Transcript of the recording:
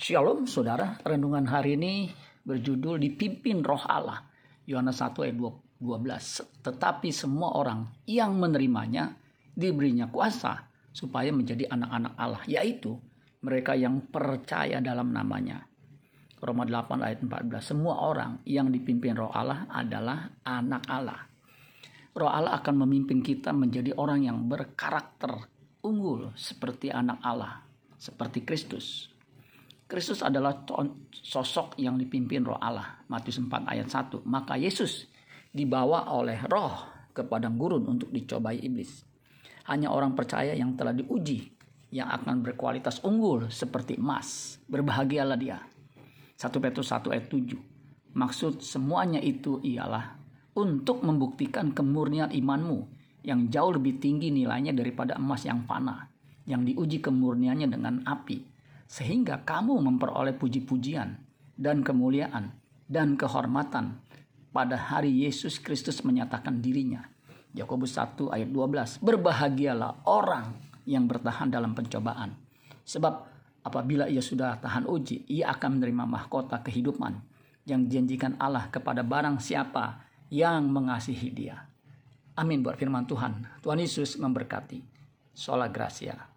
Shalom saudara, renungan hari ini berjudul dipimpin roh Allah. Yohanes 1 ayat 12. Tetapi semua orang yang menerimanya diberinya kuasa supaya menjadi anak-anak Allah, yaitu mereka yang percaya dalam namanya. Roma 8 ayat 14. Semua orang yang dipimpin roh Allah adalah anak Allah. Roh Allah akan memimpin kita menjadi orang yang berkarakter unggul seperti anak Allah, seperti Kristus. Kristus adalah sosok yang dipimpin roh Allah. Matius 4 ayat 1. Maka Yesus dibawa oleh roh ke padang gurun untuk dicobai iblis. Hanya orang percaya yang telah diuji yang akan berkualitas unggul seperti emas. Berbahagialah dia. 1 Petrus 1 ayat 7. Maksud semuanya itu ialah untuk membuktikan kemurnian imanmu yang jauh lebih tinggi nilainya daripada emas yang panah yang diuji kemurniannya dengan api sehingga kamu memperoleh puji-pujian dan kemuliaan dan kehormatan pada hari Yesus Kristus menyatakan dirinya. Yakobus 1 ayat 12. Berbahagialah orang yang bertahan dalam pencobaan. Sebab apabila ia sudah tahan uji, ia akan menerima mahkota kehidupan yang dijanjikan Allah kepada barang siapa yang mengasihi dia. Amin buat firman Tuhan. Tuhan Yesus memberkati. Sola Gracia.